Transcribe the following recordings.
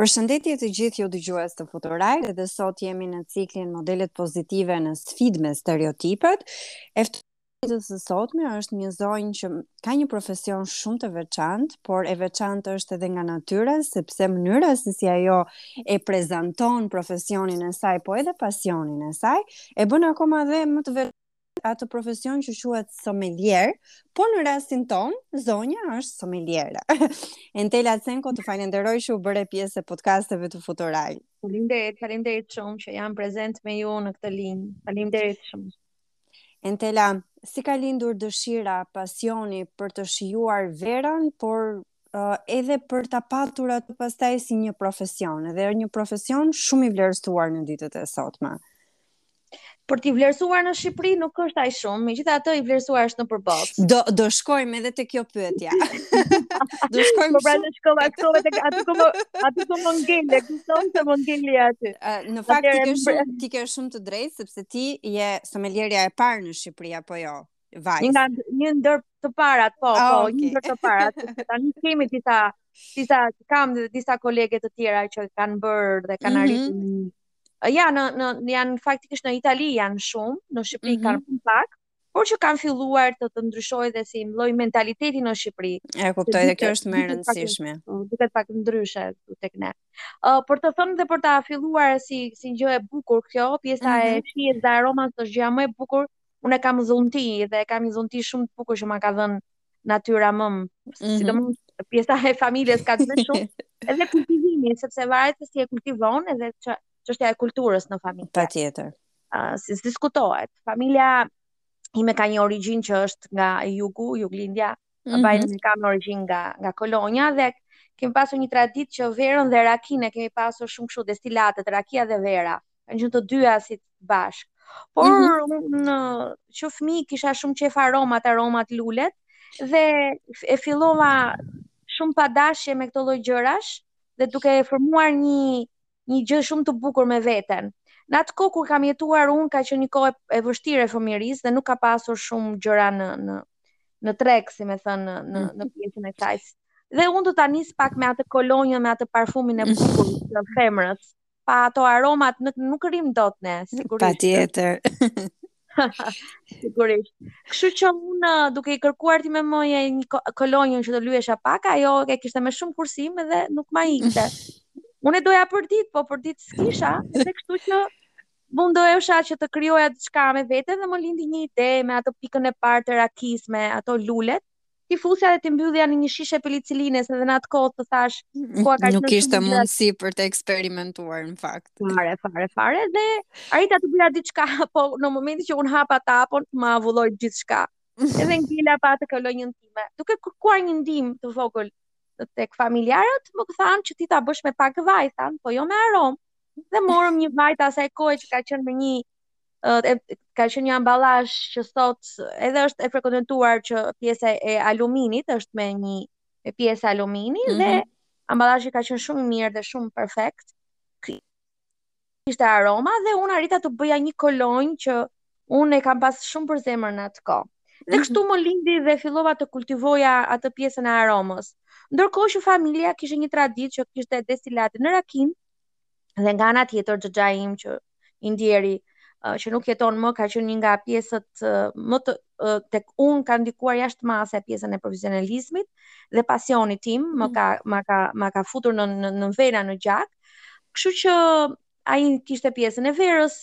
Përshëndetje të gjithë ju dëgjues të Futurajt, edhe sot jemi në ciklin modelet pozitive në sfidë me stereotipet. E ftuara e sotme është një zonjë që ka një profesion shumë të veçantë, por e veçantë është edhe nga natyra, sepse mënyra se si ajo e prezanton profesionin e saj, po edhe pasionin e saj, e bën akoma dhe më të veçantë atë profesion që quhet sommelier, po në rastin tonë, zonja është sommeliere. Entela Cenko, të falenderoj që u bëre pjesë e podcasteve të Futurajt. Faleminderit, faleminderit shumë që jam prezente me ju në këtë linjë. Faleminderit shumë. Entela, si ka lindur dëshira, pasioni për të shijuar verën, por uh, edhe për ta patur atë pastaj si një profesion, edhe një profesion shumë i vlerësuar në ditët e sotme. Për të vlerësuar në Shqipëri nuk është aq shumë, megjithatë i vlerësuar është nëpër botë. Do do shkojmë edhe te kjo pyetje. do shkojmë. Po pra do shkova këtu edhe aty ku aty ku mund të ngel, e kupton se mund të ngel aty. Në fakt ti ke shumë ti ke shumë të drejtë sepse ti je somelieria e parë në Shqipëri apo jo? Vajzë. Një nga një ndër të parat, po, ah, po, okay. një ndër të parat. Tani kemi disa disa kam dhe disa kolege të tjera që kanë bërë dhe kanë mhm. arritur. Mm -hmm. Ja, në në janë faktikisht në Itali janë shumë, në Shqipëri mm -hmm. kanë shumë pak, por që kanë filluar të të ndryshojë dhe si një lloj mentaliteti në Shqipëri. E kuptoj, dhe kjo është më e rëndësishme. Duket pak ndryshe tek ne. Ë, uh, po të them dhe për ta filluar si si gjë e bukur kjo, pjesa mm -hmm. e mhm. shijes dhe aromës është gjëja më e bukur Unë e kam dhunti dhe e kam një dhunti shumë të bukur që ma ka dhënë natyra mëmë. Mm -hmm. Sidomos pjesa e familjes ka tej shumë. Edhe kultivimi, sepse varet se si e kultivon edhe çështja e kulturës në familje. Patjetër. Uh, si diskutohet. Familja ime ka një origjinë që është nga jugu, juglindja, Mm -hmm. Babain kam me origjinë nga nga Kolonja dhe kemi pasur një traditë që verën dhe rakinë e kemi pasur shumë kështu destilatet, rakia dhe vera. Kanë qenë të dyja së bashku. Por mm -hmm. unë që fëmijë kisha shumë qejf aromat, aromat lulet dhe e fillova shumë pa dashje me këto lloj gjërash dhe duke formuar një një gjë shumë të bukur me veten. Në atë kohë kur kam jetuar unë ka qenë një kohë e vështirë e fëmijërisë dhe nuk ka pasur shumë gjëra në në në treg, si me thënë në në, në mm. pjesën e saj. Dhe unë do ta nis pak me atë kolonjën, me atë parfumin e bukur të femrës. Pa ato aromat nuk nuk rrim dot ne, sigurisht. Patjetër. Sigurisht. Kështu që unë uh, duke i kërkuar time mëje një kolonjë që të lyesha pak, ajo e kishte me shumë kursim dhe nuk ma jepte. Unë e doja për ditë, po për ditë s'kisha, edhe kështu që mundohesha që të krijoja diçka me vete dhe më lindi një ide me atë pikën e parë të rakisë me ato lulet t'i fusja dhe t'i mbyllja në një shishe penicilinës edhe në atë kohë të thashë ku ka nuk ishte mundësi për të eksperimentuar në fakt. Fare, fare, fare dhe arrita të bëja diçka, po në momentin që unë hapa tapon, më avulloi gjithçka. Edhe ngela pa atë kolonjën time. Duke kërkuar një ndihmë të vogël tek familjarët, më thanë që ti ta bësh me pak vaj, thanë, po jo me aromë. Dhe morëm një vaj të asaj kohe që ka qenë me një e, ka qenë një ambalazh që sot edhe është e frekuentuar që pjesa e aluminit është me një me pjesë alumini mm -hmm. dhe mhm. ambalazhi ka qenë shumë i mirë dhe shumë perfekt. Kishte aroma dhe unë arrita të bëja një kolonjë që unë e kam pas shumë për zemër në atë kohë. Dhe kështu mhm. më lindi dhe fillova të kultivoja atë pjesën e aromës. Ndërkohë që familja kishte një traditë që kishte destilate në rakin, Dhe nga ana tjetër xhaxha im që i ndjeri uh, që nuk jeton më ka qenë një nga pjesët uh, më të uh, tek unë ka ndikuar jashtë mase pjesën e profesionalizmit dhe pasionit tim, më mm. ka më ka më ka futur në në, në vena në gjak. Kështu që ai kishte pjesën e verës,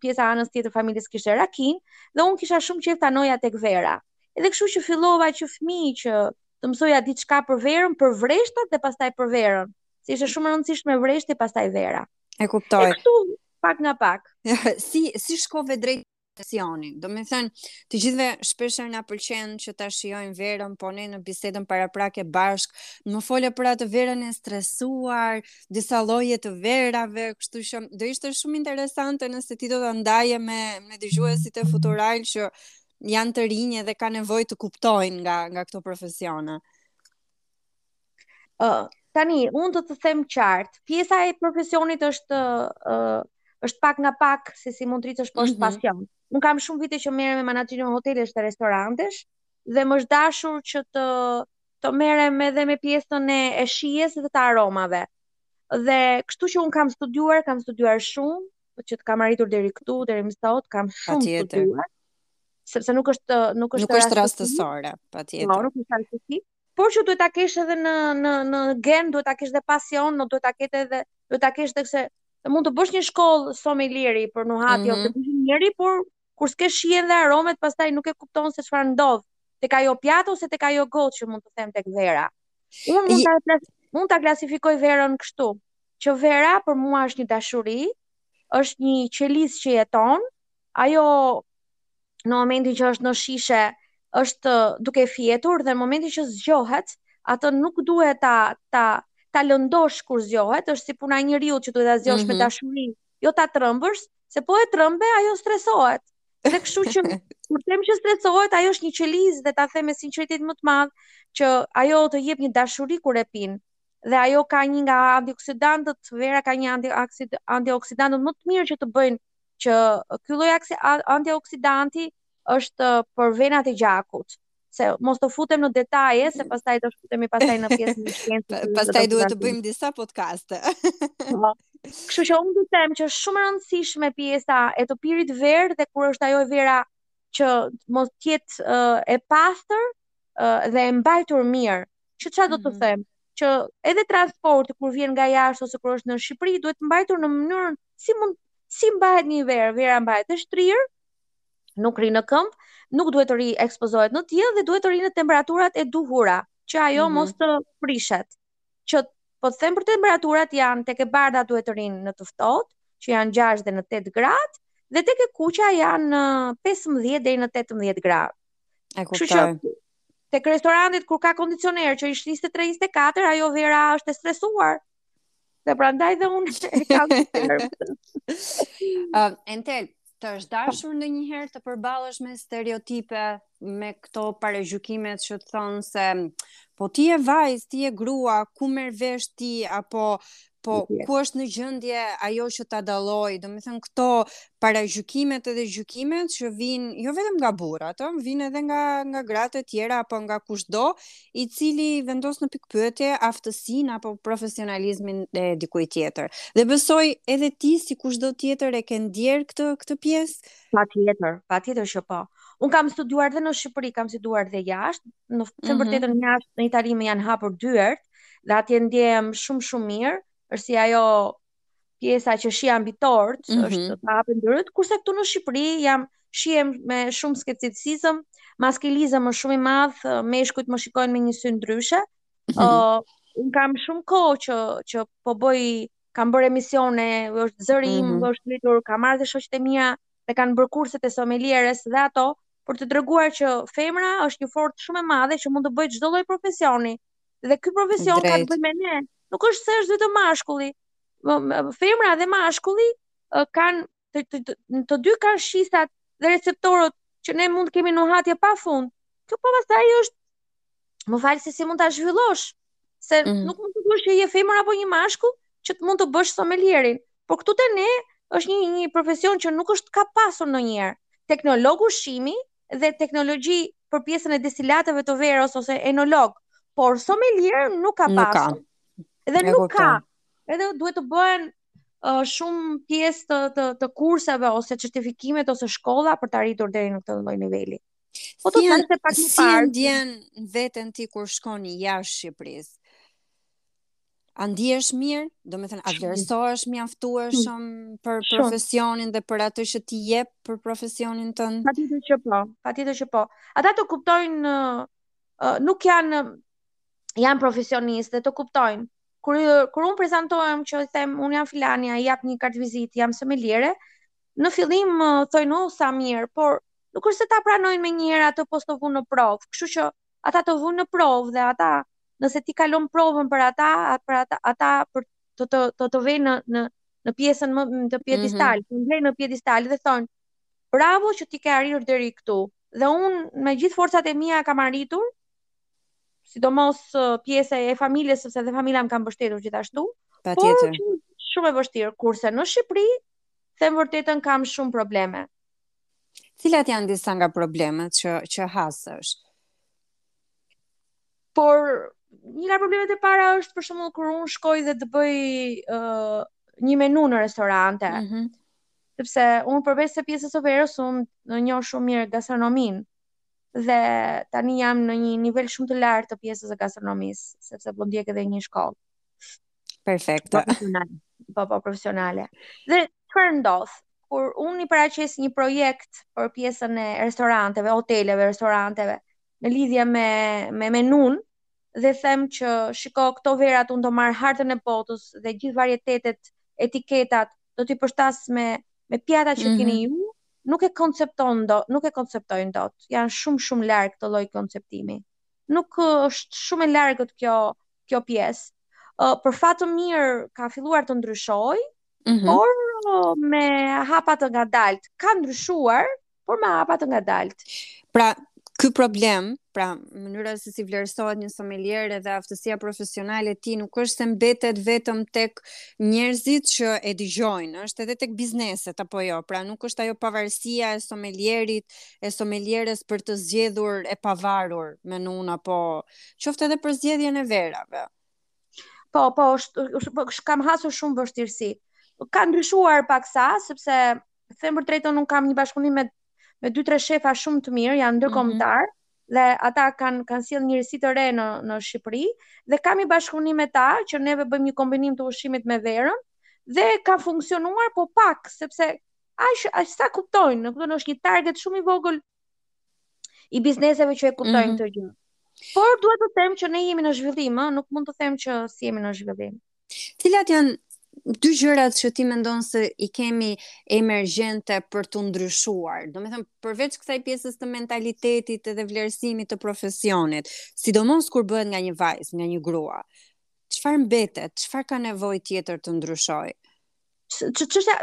pjesa anës tjetër të familjes kishte rakin dhe unë kisha shumë qejf t'anoja tek vera. Edhe kështu që fillova që fëmijë që të mësoja diçka për verën, për vreshtat dhe pastaj për verën. se ishte shumë e rëndësishme vreshti pastaj vera. E kuptoj. E këtu pak nga pak. si si shkove drejt profesionit. Domethënë, të gjithëve shpeshherë na pëlqen që ta shijojmë verën, po ne në bisedën paraprake bashkë, më fole për atë verën e stresuar, disa lloje të verave, kështu që do ishte shumë interesante nëse ti do ta ndaje me, me dëgjuesit e Futural që janë të rinj dhe kanë nevojë të kuptojnë nga, nga këto profesione. Ë, uh, tani unë të ta them qartë, pjesa e profesionit është ë uh, është pak nga pak se si mund të rritesh po është mm -hmm. pasion. Unë kam shumë vite që merrem me menaxhimin e hotelesh dhe restorantesh dhe më është dashur që të të merrem edhe me pjesën e e shijes dhe të aromave. Dhe kështu që unë kam studiuar, kam studiuar shumë, që të kam arritur deri këtu, deri më sot, kam shumë studiuar. Sepse nuk është nuk është nuk është rastësore, patjetër. Po, nuk është rastësore. Por që duhet ta kesh edhe në në në gen, duhet ta kesh edhe pasion, do duhet ta ketë edhe duhet ta kesh edhe se të mund të bësh një shkollë somelieri për nuhatje mm -hmm. ose për njeri, por kur s'ke shijen dhe aromat, pastaj nuk e kupton se çfarë ndodh tek ajo pjatë ose tek ajo gotë që mund të them tek vera. Unë mund ta klas mund ta klasifikoj verën kështu, që vera për mua është një dashuri, është një qelizë që jeton, ajo në momentin që është në shishe është duke fjetur dhe në momentin që zgjohet, atë nuk duhet ta ta ta lëndosh kur zgjohet, është si puna e njeriut që duhet ta zgjosh mm -hmm. me mhm. dashuri, jo ta trembësh, se po e trembe ajo stresohet. Dhe kështu që kur them që stresohet, ajo është një qelizë dhe ta them me sinqeritetin më të madh që ajo të jep një dashuri kur e pin. Dhe ajo ka një nga antioksidantët, vera ka një antioksidantët më të mirë që të bëjnë që ky lloj antioksidanti është uh, për venat e gjakut se mos të futem në detaje se pastaj do futemi pastaj në pjesën e shkencës. pastaj duhet të bëjmë disa podcaste. Po. Kështu që unë do të them që është shumë e rëndësishme pjesa e të pirit verë dhe kur është ajo e vera që mos të jetë e pastër, uh, dhe e mbajtur mirë, që çfarë do të mhm. them, që edhe transporti kur vjen nga jashtë ose kur është në Shqipëri duhet mbajtur në mënyrën si mund si mbahet një verë, vera mbahet e shtrirë, nuk rri në këmbë, nuk duhet të rri ekspozohet në diell dhe duhet të rri në temperaturat e duhura, që ajo mm -hmm. mos të prishet. që po të them për temperaturat janë tek e bardha duhet të rrinë në të ftohtë, që janë 6 deri në 8 gradë, dhe tek e kuqja janë 15 deri në 18 gradë. E kuptoj. Kështu që tek restorantet kur ka kondicioner që ishte 34, ajo vera është e stresuar. Dhe prandaj dhe unë e kam të tërë. uh, Entel, Të është dashur ndonjëherë të përballesh me stereotipe, me këto paragjykimet që të thonë se po ti je vajzë, ti je grua, ku merr vesh ti, apo po ku është në gjendje ajo që ta dallojë, domethënë këto paragjykimet edhe gjykimet që vijnë, jo vetëm nga burrat, vijnë edhe nga, nga gratë e tjera, apo nga kushdo, i cili vendos në pikëpyetje aftësinë apo profesionalizmin e dikujt tjetër. Dhe besoj edhe ti si kushdo tjetër e ke ndier këtë këtë pjesë? Patjetër, patjetër që po. Unë kam studiuar dhe në Shqipëri, kam studiuar dhe jashtë. Në të mhm. vërtetën mm -hmm. jashtë në Itali më janë hapur dyert dhe atje ndjehem shumë shumë mirë, është si ajo pjesa qershia mbi tortë, mm -hmm. është të hapen dyert, kurse këtu në Shqipëri jam shihem me shumë skepticizëm, maskilizmi është shumë i madh, meshkujt më shikojnë me një sy ndryshe. Mm -hmm. uh, unë kam shumë kohë që që po bëj kam bërë emisione, është zëri im, mm -hmm. është rritur, kam marrë dhe shoqet e mia, dhe kanë bërë kurset e somelierës dhe ato, për të treguar që femra është një forcë shumë e madhe që mund të bëjë çdo lloj profesioni. Dhe ky profesion ka të bëjë me ne. Nuk është se është vetëm mashkulli. Femra dhe mashkulli kanë të, të, të, të dy kanë shisat dhe receptorët që ne mund të kemi nuhatje pa fund. Kjo po pastaj është më fal se si mund ta zhvillosh, se mm -hmm. nuk mund të thuash që je femër apo një mashkull që të mund të bësh somelierin. Por këtu te ne është një një profesion që nuk është ka pasur ndonjëherë. Teknolog ushqimi dhe teknologji për pjesën e destilateve të verës ose enolog, por sommelier nuk ka pasur. Nuk ka. Dhe nuk ka. Edhe duhet të bëhen uh, shumë pjesë të, të të kurseve ose certifikimet ose shkolla për të arritur deri në këtë lloj niveli. Po ti thënë se pak më parë, si ndjen veten ti kur shkon jashtë Shqipërisë? A ndihesh mirë? Domethënë, a vlerësohesh mjaftueshëm për profesionin dhe për atë që ti jep për profesionin tënd? Patjetër që po, patjetër që po. Ata të kuptojnë, nuk janë, janë profesionistë dhe të kuptojnë. Kur, kur unë prezentohem që i them, unë jam filania, i jap një kartëvizitë, jam someliere, në fillim thojnë, o, sa mirë, por nuk është se ta pranojnë menjëherë, ata po s'të vunë në provë, kështu që ata të vënë në provë dhe ata nëse ti kalon provën për ata, për ata, ata për të të të, të vënë në në në pjesën më të piedestal, mm -hmm. të ngrejnë piedestal dhe thonë bravo që ti ke arritur deri këtu. Dhe un me gjithë forcat e mia kam arritur sidomos pjesa e familjes sepse dhe familja më ka mbështetur gjithashtu. Patjetër. Por shumë e vështirë kurse në Shqipëri them vërtetën kam shumë probleme. Cilat janë disa nga problemet që që has ti? Por një nga problemet e para është për shembull kur unë shkoj dhe të bëj ë uh, një menu në restorante. Mm -hmm. Sepse unë përveç se pjesës së verës unë njoh shumë mirë gastronominë dhe tani jam në një nivel shumë të lartë të pjesës së gastronomisë, sepse po ndjek edhe një shkollë. Perfekte. Profesionale. Po, po, profesionale. Dhe çfarë ndodh? Kur unë i paraqes një projekt për pjesën e restoranteve, hoteleve, restoranteve, në lidhje me me menun dhe them që shiko këto verat unë do marr hartën e botës dhe gjithë varietetet, etiketat do t'i përshtas me me pjatat që mm -hmm. keni ju, nuk e koncepton do, nuk e konceptojnë dot. Janë shumë shumë larg këtë lloj konceptimi. Nuk është shumë e largët kjo kjo pjesë. Uh, për fat të mirë ka filluar të ndryshojë, mm -hmm. por uh, me hapa të ngadalt. Ka ndryshuar, por me hapa të ngadalt. Pra, ky problem, pra mënyra se si vlerësohet një sommelier dhe aftësia profesionale e tij nuk është se mbetet vetëm tek njerëzit që e dëgjojnë, është edhe tek bizneset apo jo. Pra nuk është ajo pavarësia e sommelierit, e sommelieres për të zgjedhur e pavarur menun apo qoftë edhe për zgjedhjen e verave. Po, po, është është po, kam hasur shumë vështirësi. Ka ndryshuar paksa, sepse them të drejtën un kam një bashkëpunim me me dy tre shefa shumë të mirë, janë mhm. ndërkombëtar. Mm -hmm dhe ata kanë kanë sjellë risi të re në në Shqipëri dhe kam një bashkëpunim me ta që neve bëjmë një kombinim të ushqimit me verën dhe ka funksionuar po pak sepse aq aq sa kuptojnë, në kupton është një target shumë i vogël i bizneseve që e kuptojnë mm -hmm. këtë gjë. Por duhet të them që ne jemi në zhvillim, ëh, nuk mund të them që s'jemi në zhvillim. Cilat janë dy gjërat që ti mendon se i kemi emergjente për t'u ndryshuar? Domethënë përveç kësaj pjesës të mentalitetit dhe vlerësimit të profesionit, sidomos kur bëhet nga një vajzë, nga një grua. Çfarë mbetet? Çfarë ka nevojë tjetër të ndryshojë? çështja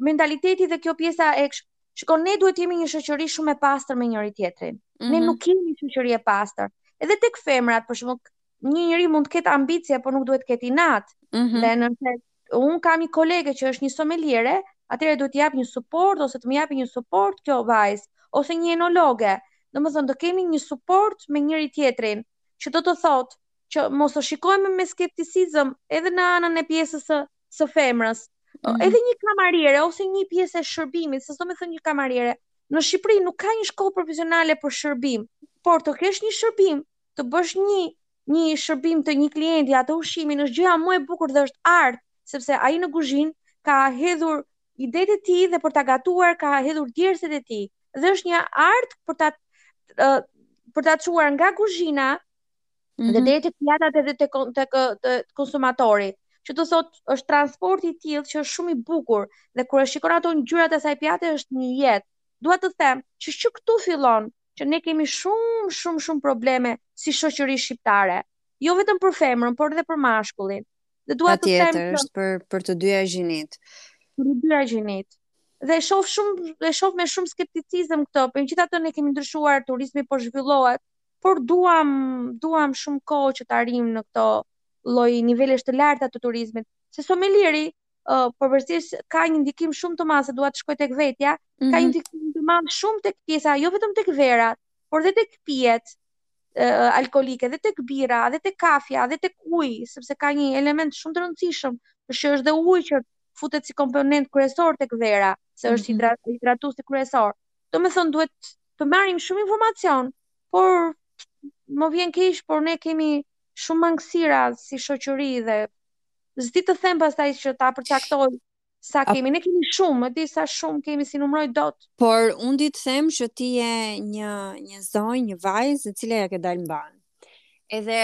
mentaliteti dhe kjo pjesa e ksh, shikon ne duhet të jemi një shoqëri shumë e pastër me njëri tjetrin. Mm -hmm. Ne mhm. nuk jemi një shoqëri e pastër. Edhe tek femrat, për shembull, një njeri mund të ketë ambicie, por nuk duhet të ketë inat. Mm -hmm. Dhe nëse un kam një kolege që është një someliere, atëherë duhet të jap një suport ose të më japë një suport kjo vajzë ose një enologe. Domethënë të kemi një suport me njëri tjetrin, që do të thotë që mos të shikojmë me skepticizëm edhe në anën e pjesës së së femrës. Mm -hmm. Edhe një kamariere ose një pjesë e shërbimit, se s'domethënë një kamariere, në Shqipëri nuk ka një shkollë profesionale për shërbim, por të kesh një shërbim, të bësh një një shërbim te një klienti atë ushqimin është gjëja më e bukur dhe është art, sepse ai në kuzhinë ka hedhur idetë e tij dhe për ta gatuar ka hedhur djersët e tij dhe është një art për ta për ta çuar nga kuzhina mm -hmm. dhe mhm. deri tek pjatat edhe tek tek te konsumatori. Që do të thotë, është transport i tillë që është shumë i bukur dhe kur e shikon ato ngjyrat e asaj pjate është një jetë. Dua të them që që këtu fillon që ne kemi shumë shumë shumë probleme si shoqëri shqiptare. Jo vetëm për femrën, por edhe për mashkullin. Dhe dua të them që është për për të dyja gjinitë. Për të dyja gjinitë dhe e shoh shumë e shoh me shumë skepticizëm këtë, por megjithatë ne kemi ndryshuar, turizmi po zhvillohet, por duam duam shumë kohë që të arrijmë në këto lloj nivelesh të larta të turizmit. Se somelieri, uh, përveçësisht ka një ndikim shumë të madh se dua të shkoj tek vetja, mm -hmm. ka mhm. një ndikim të madh shumë tek pjesa, jo vetëm tek vera, por edhe tek pijet uh, alkoolike, edhe tek birra, edhe tek kafja, edhe tek uji, sepse ka një element shumë të rëndësishëm, që është dhe uji që futet si komponent kryesor tek vera, se është mm -hmm. hidratuesi kryesor. domethënë duhet të marrim shumë informacion, por më vjen keq, por ne kemi shumë mangësira si shoqëri dhe s'di të them pastaj që ta përcaktoj sa kemi, ne kemi shumë, e di sa shumë kemi s'i numëroj dot. Por unë di të them që ti je një, një zonjë, një vajzë, e cila ia ke dalë mbanë. Edhe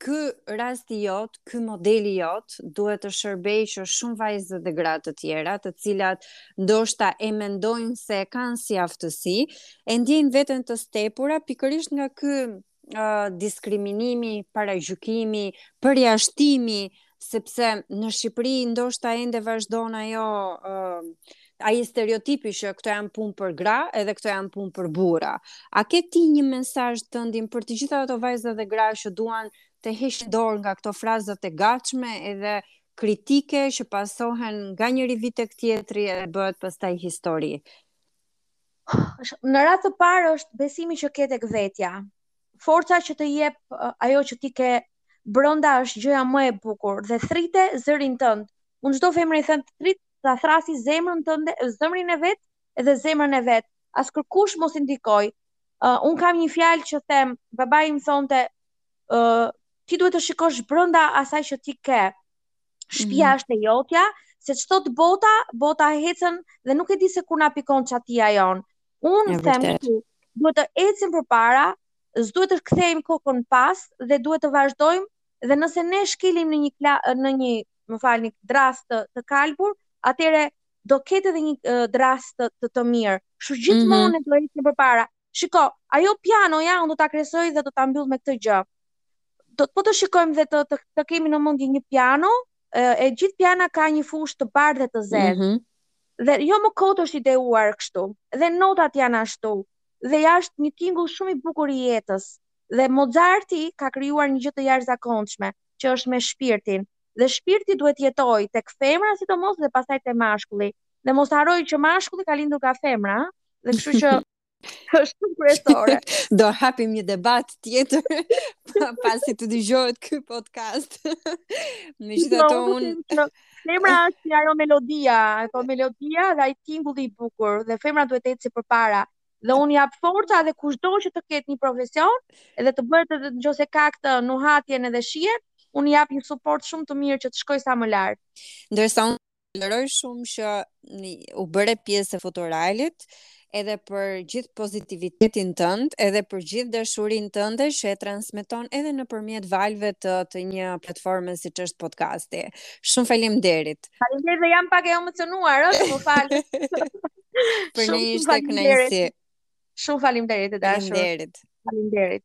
ky rasti jot, ky modeli jot duhet të shërbejë që shumë vajza dhe gra të tjera, të cilat ndoshta e mendojnë s'e kanë si aftësi, e ndiejnë veten të stepura pikërisht nga ky uh, diskriminimi, paragjykimi, përjashtimi sepse në Shqipëri ndoshta ende vazhdon ajo uh, ai stereotipi që këto janë punë për gra edhe këto janë punë për burra. A ke ti një mesazh tëndin për të gjitha ato vajza dhe gra që duan të heqin dorë nga këto frazat e gatshme edhe kritike që pasohen nga njëri vit tek tjetri e bëhet pastaj histori. Në radhë të parë është besimi që ke tek vetja. forca që të jep uh, ajo që ti ke brenda është gjëja më e bukur dhe thirre zërin tënd. Unë çdo femër i them të thrrit, ta thrrasi zemrën tënde, zërin e vet dhe zemrën e vet. Askërkush mos i ndikojë. Uh, unë kam një fjalë që them, babai im thonte, ë uh, ti duhet të shikosh brenda asaj që ti ke. Shtëpia mm -hmm. është e jotja, se ç'thotë bota, bota hecën dhe nuk e di se kur na pikon çatia jonë. Unë them këtu, duhet të ecim përpara, s'duhet të kthejmë kokën pas dhe duhet të vazhdojmë dhe nëse ne shkelim në një kla, në një, më falni, drasë të, të kalbur, atëherë do ketë edhe një drasë të të, të mirë. Kështu mhm. gjithmonë mm -hmm. do ecim përpara. Shiko, ajo pianoja unë do ta krahasoj dhe do ta mbyll me këtë gjë. Do të po të shikojmë dhe të të, të kemi në mendje një piano e gjithë piana ka një fushë të bardhë dhe të zezë. Mm -hmm. Dhe jo më kot është ideuar kështu. Dhe notat janë ashtu. Dhe është një tingull shumë i bukur i jetës. Dhe Mozarti ka krijuar një gjë të jashtëzakonshme, që është me shpirtin. Dhe shpirti duhet të jetojë tek femra sidomos dhe pastaj te mashkulli. Dhe mos harrojë që mashkulli ka lindur nga femra, dhe kështu që është shumë kryesore. Do hapim një debat tjetër pasi të dëgjohet ky podcast. Megjithatë unë Femra është një ajo melodia, ato melodia dhe ai tingulli i bukur dhe femra duhet të ecë përpara. Dhe unë i jap forca dhe kushdo që të ketë një profesion, edhe të bëhet në qoftë se ka këtë nuhatjen edhe shihet, unë i jap një suport shumë të mirë që të shkojë sa më lart. Ndërsa unë falenderoj shumë që u bëre pjesë e Futurailit edhe për gjithë pozitivitetin tënd, edhe për gjithë dashurinë tënde që e transmeton edhe nëpërmjet valëve të të një platforme siç është podcasti. Shumë faleminderit. Faleminderit dhe jam pak e emocionuar, ëh, më fal. Për mua ishte kënaqësi. Shumë faleminderit të dashur. Faleminderit. Faleminderit.